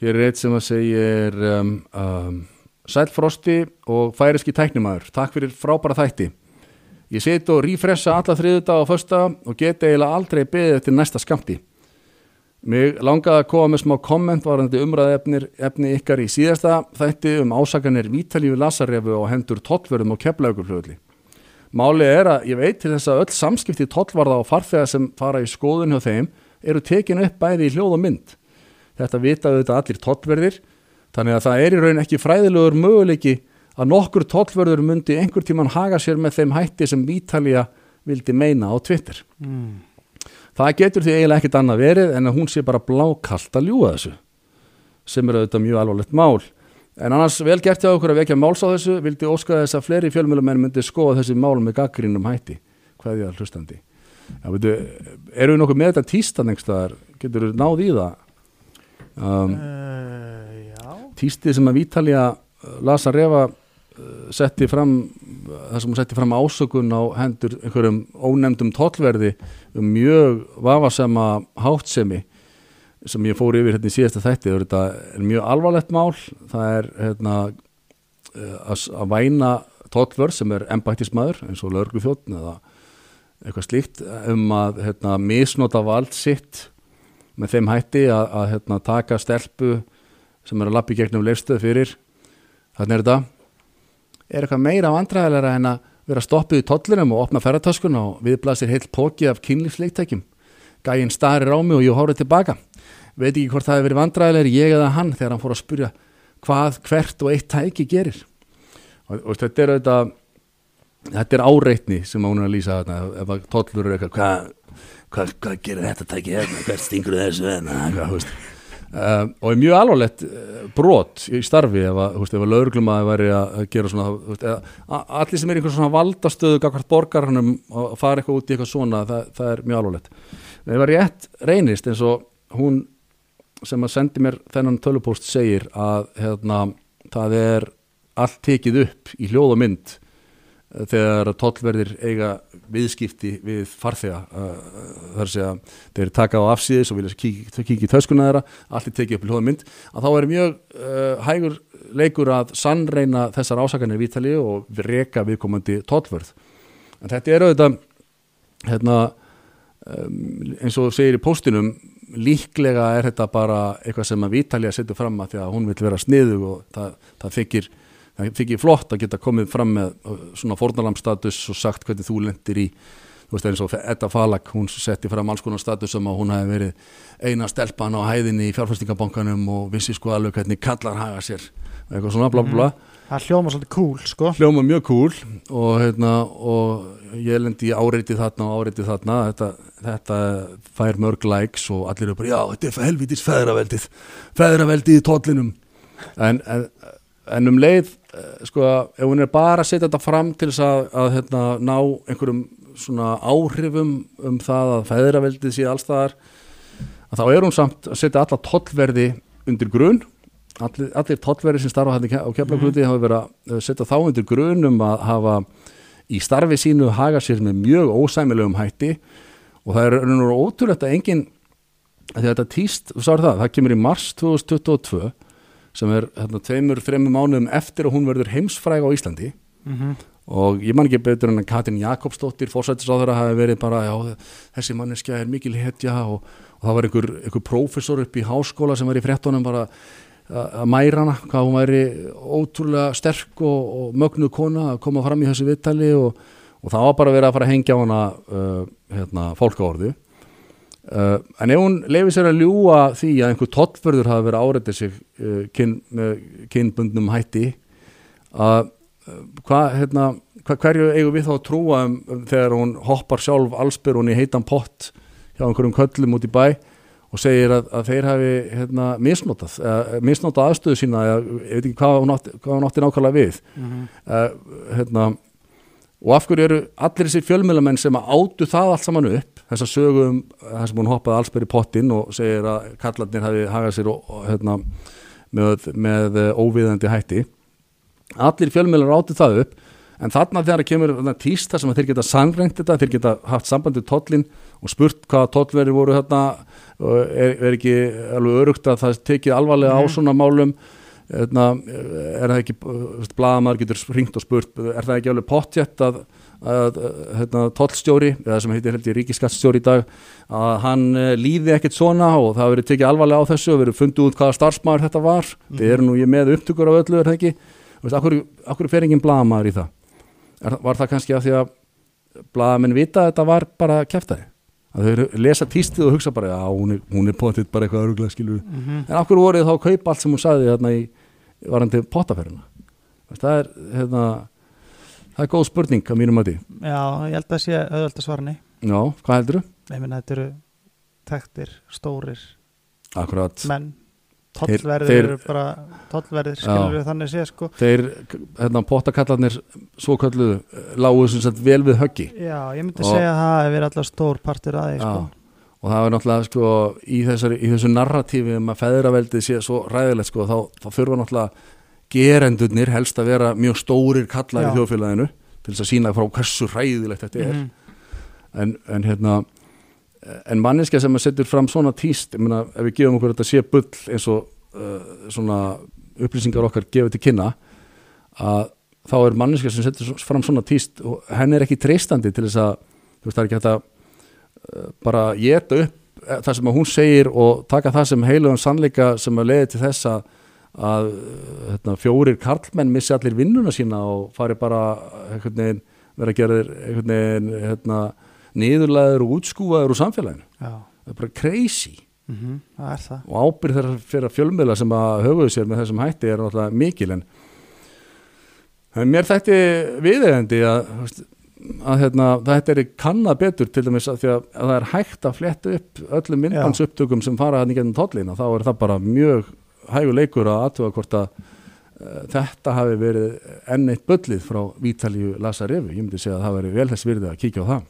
Hér er eitt sem að segja um, um, Sælfrosti og færiski tæknumæður Takk fyrir frábæra þætti. Ég seti og rífressa alla þriðudag og fösta og geti eiginlega aldrei beðið eftir næsta skamti Mig langaði að koma með smá komment varandi umræðefnir efni ykkar í síðasta þætti um ásakanir Vítalífi Lasarefu og hendur tollverðum og keflaugur Málið er að ég veit til þess að öll samskipti tollvarða og farþega sem fara í skoðun hjá þeim eru tekinu upp bæði í hljóð og mynd. Þetta vitaðu þetta allir tollverðir, þannig að það er í raun ekki fræðilegur möguleiki að nokkur tollverður myndi einhver tíman haga sér með þeim hætti sem Vítalía vildi meina á Twitter. mm. Það getur því eiginlega ekkit annað verið en að hún sé bara blákalt að ljúa þessu, sem er auðvitað mjög alvarlegt mál. En annars vel gert hjá okkur að vekja máls á þessu, vildi óska þess að fleiri fjölmjölumenn myndi skoða þessi mál með gaggrínum hætti. Hvað er það hlustandi? Já, veitu, eru við nokkuð með þetta tístan einhverstaðar? Getur við náð í það? Um, uh, Já. Tístið sem að Vítalja Lasa Refa setti fram það sem hún setti fram ásökun á hendur einhverjum ónefndum tollverði um mjög vafasema háttsemi sem ég fór yfir hérna í síðasta þætti. Þetta er mjög alvarlegt mál. Það er hérna eh, að, að væna tollverð sem er embættismæður eins og lögreglufjótt eða eitthvað slíkt um að hérna, misnota vald sitt með þeim hætti að, að hérna, taka stelpu sem er að lappi gegnum leifstöð fyrir. Þannig er þetta. Er eitthvað meira vandræðilega en að vera stoppið í tollinum og opna ferratöskun og viðblasir heilt póki af kynlífsleiktækjum gæinn starir á mig og ég hórið tilbaka. Veit ekki hvort það hefur verið vandræðilega ég eða hann þegar hann fór að spurja hvað hvert og eitt tæki gerir. Og, og þetta er auðvitað þetta er áreitni sem hún er að lýsa þarna. Ef að tollur er eitthvað hvað hva, hva gerir þetta tæki hérna? Hvert stingur þessu hérna? Hvað, þú veist. Uh, og er mjög alvarlegt uh, brot í starfi ef að, húst, ef að lauruglum að væri að gera svona húst, eða, a- allir sem er einhvern svona valdastöðu gagvart borgarnum og fara eitthvað út í eitthvað svona það, það er mjög alvarlegt. En ef að rétt reynist eins og hún sem að sendi mér þennan tölupóst segir að hérna, það er allt tekið upp í hljóð og mynd eh, þegar tollverðir eiga viðskipti við farþega þar að segja, þeir taka á afsíðis og vilja kíkja kík í töskuna þeirra allir tekið upp í hljóðmynd, að þá er mjög uh, hægur leikur að sannreina þessar ásakanir vítali og reka viðkomandi tollverð. En þetta er auðvitað hérna um, eins og segir í póstinum líklega er þetta bara eitthvað sem að Vítalja setur fram að því að hún vil vera sniðug og það, það þykir það þykir flott að geta komið fram með uh, svona fornalamstatus og sagt hvernig þú lendir í þú veist eins og Edda Falak, hún setti fram alls konar status um að hún hefði verið eina stelpan á hæðinni í fjárfæstingabankanum og vissi sko alveg hvernig kallar haga sér eitthvað svona bla bla bla. Það hljóma svolítið cool, sko. Hljóma mjög cool og, hérna, og ég lendi í áreiti þarna og áreiti þarna. Þetta, þetta fær mörg likes og allir eru bara, já, þetta er helvitis feðraveldið feðraveldið í tóllinum en, en, en um leið eh, sko, ef hún er bara að setja þetta fram til þess að, að hérna, ná einhverjum svona áhrifum um það að feðraveldið sé allstaðar að þá er hún samt að setja alla tollverði undir grunn allir, allir tollverði sem starfa hérna á keflagluti hafa verið að setja þá undir grunn um að hafa í starfi sínu haga sér með mjög ósæmilegum hætti. Og það er raunur ótrúlegt að engin að þetta týst, þú sáður það, það kemur í mars 2022 sem er hérna, tveimur, þreimur mánuðum eftir að hún verður heimsfræg á Íslandi. Mm og ég man ekki betur en að Katrin Jakobsdóttir fórsættisáður hafi verið bara já, þessi manneskja er mikil hetja og, og það var einhver, einhver prófessor upp í háskóla sem var í fréttonum bara að að mæra hana, hvað hún væri ótrúlega sterk og, og mögnuð kona að koma fram í þessu vittali og, og það var bara verið að fara að hengja á hana uh, hérna, fólkaorðu uh, en ef hún lefi sér að ljúa því að einhver tollförður hafi verið áreitið sig uh, kyn, með kynbundnum hætti að uh, hvað, hérna, hvað hverju eigum við þá að trúa um, um þegar hún hoppar sjálf allsbyr hún í heitan pott hjá einhverjum köllum út í bæ og segir að, að þeir hafi hérna, misnotað, uh, misnotað aðstöðu sína ég veit ekki hvað hún átti, hvað hún átti nákvæmlega við. Uh, hérna, og af hverju eru allir þessi fjölmjölamenn sem að átu það allt saman upp þess að sögum þess að hún hoppaði allsbyr í pottin og segir að kallarnir hafi hagað sér og, hérna, með, með eh, óviðandi hætti allir fjölmjölar átu það upp en þarna þegar kemur þarna tísta sem þeir geta sannrengt þetta, þeir geta haft sambandi tollin og spurt hvaða tollveri voru og er, er ekki alveg örugt að það tekið alvarlega á Mhm. svona málum Hérna, er það ekki blaðamæður getur ringt og spurt er það ekki alveg pottjett að, að hérna, tollstjóri eða sem heitir held ég ríkiskattstjóri í dag að hann eh, líði ekkert svona og það verið tekið alvarlega á þessu og verið fundið út hvaða starfsmæður þetta var? Mhm. þið eru nú ég með upptökur af öllu er það ekki? Veist, akkur, akkur fer enginn blaðamæður í það? Er, var það kannski af því að blaðamenn vita að þetta var bara kæftæði að þau lesa tístið og hugsa bara já hún er, er pottitt bara eitthvað varandi pottaferðina. Það er hérna, það er góð spurning að mínum að því Já, ég held að sé auðvöld að svara nei já, hvað heldur Ég meina þetta eru tektir, stórir akkurat, menn. Tollverðir eru bara Tollverðir skilur við þannig sé sko. Þeir hérna, pottakallarnir svo kölluðu lágu sem sagt vel við höggi. Já, ég myndi Og- segja að það hefur alltaf stór partur að því Já, sko og það er náttúrulega sko, í, þessari, í þessu narratífi um að feðraveldið sé svo ræðilegt sko, þá, þá þurfa náttúrulega gerendurnir helst að vera mjög stórir kallar Já. í þjóðfélaginu til þess að sína frá hversu ræðilegt þetta er Mhm. en, en hérna en manneska sem að setur fram svona tíst ég meina, ef við gefum okkur þetta sé bull eins og uh, svona upplýsingar okkar gefið til kynna að þá er manneska sem setur fram svona tíst og henn er ekki treystandi til þess að þú veist það er ekki hægt að bara geta upp eh, það sem hún segir og taka það sem heilugum sannleika sem að leiði til þess að, að hérna, fjórir karlmenn missi allir vinnuna sína og fari bara veginn vera að gera veginn hérna, niðurlæður og útskúfaður úr samfélaginu. Já, það er bara crazy. Mhm, það er það. Og ábyrð þeirra fyrir fjölmiðla sem að höfuðu sér með þessum hætti er náttúrulega mikil en, mér þætti viðeigandi að, að hérna, þetta er kannað betur til dæmis að að, að það er hægt að fletta upp öllum myndbansuptökum sem fara gennum tollin og þá er það bara mjög hægur leikur að aðtuga hvort að uh, þetta hafi verið enn eitt böllið frá Vítalíu Lasarevi, ég myndi segja að það veri vel þess virði að kíkja á það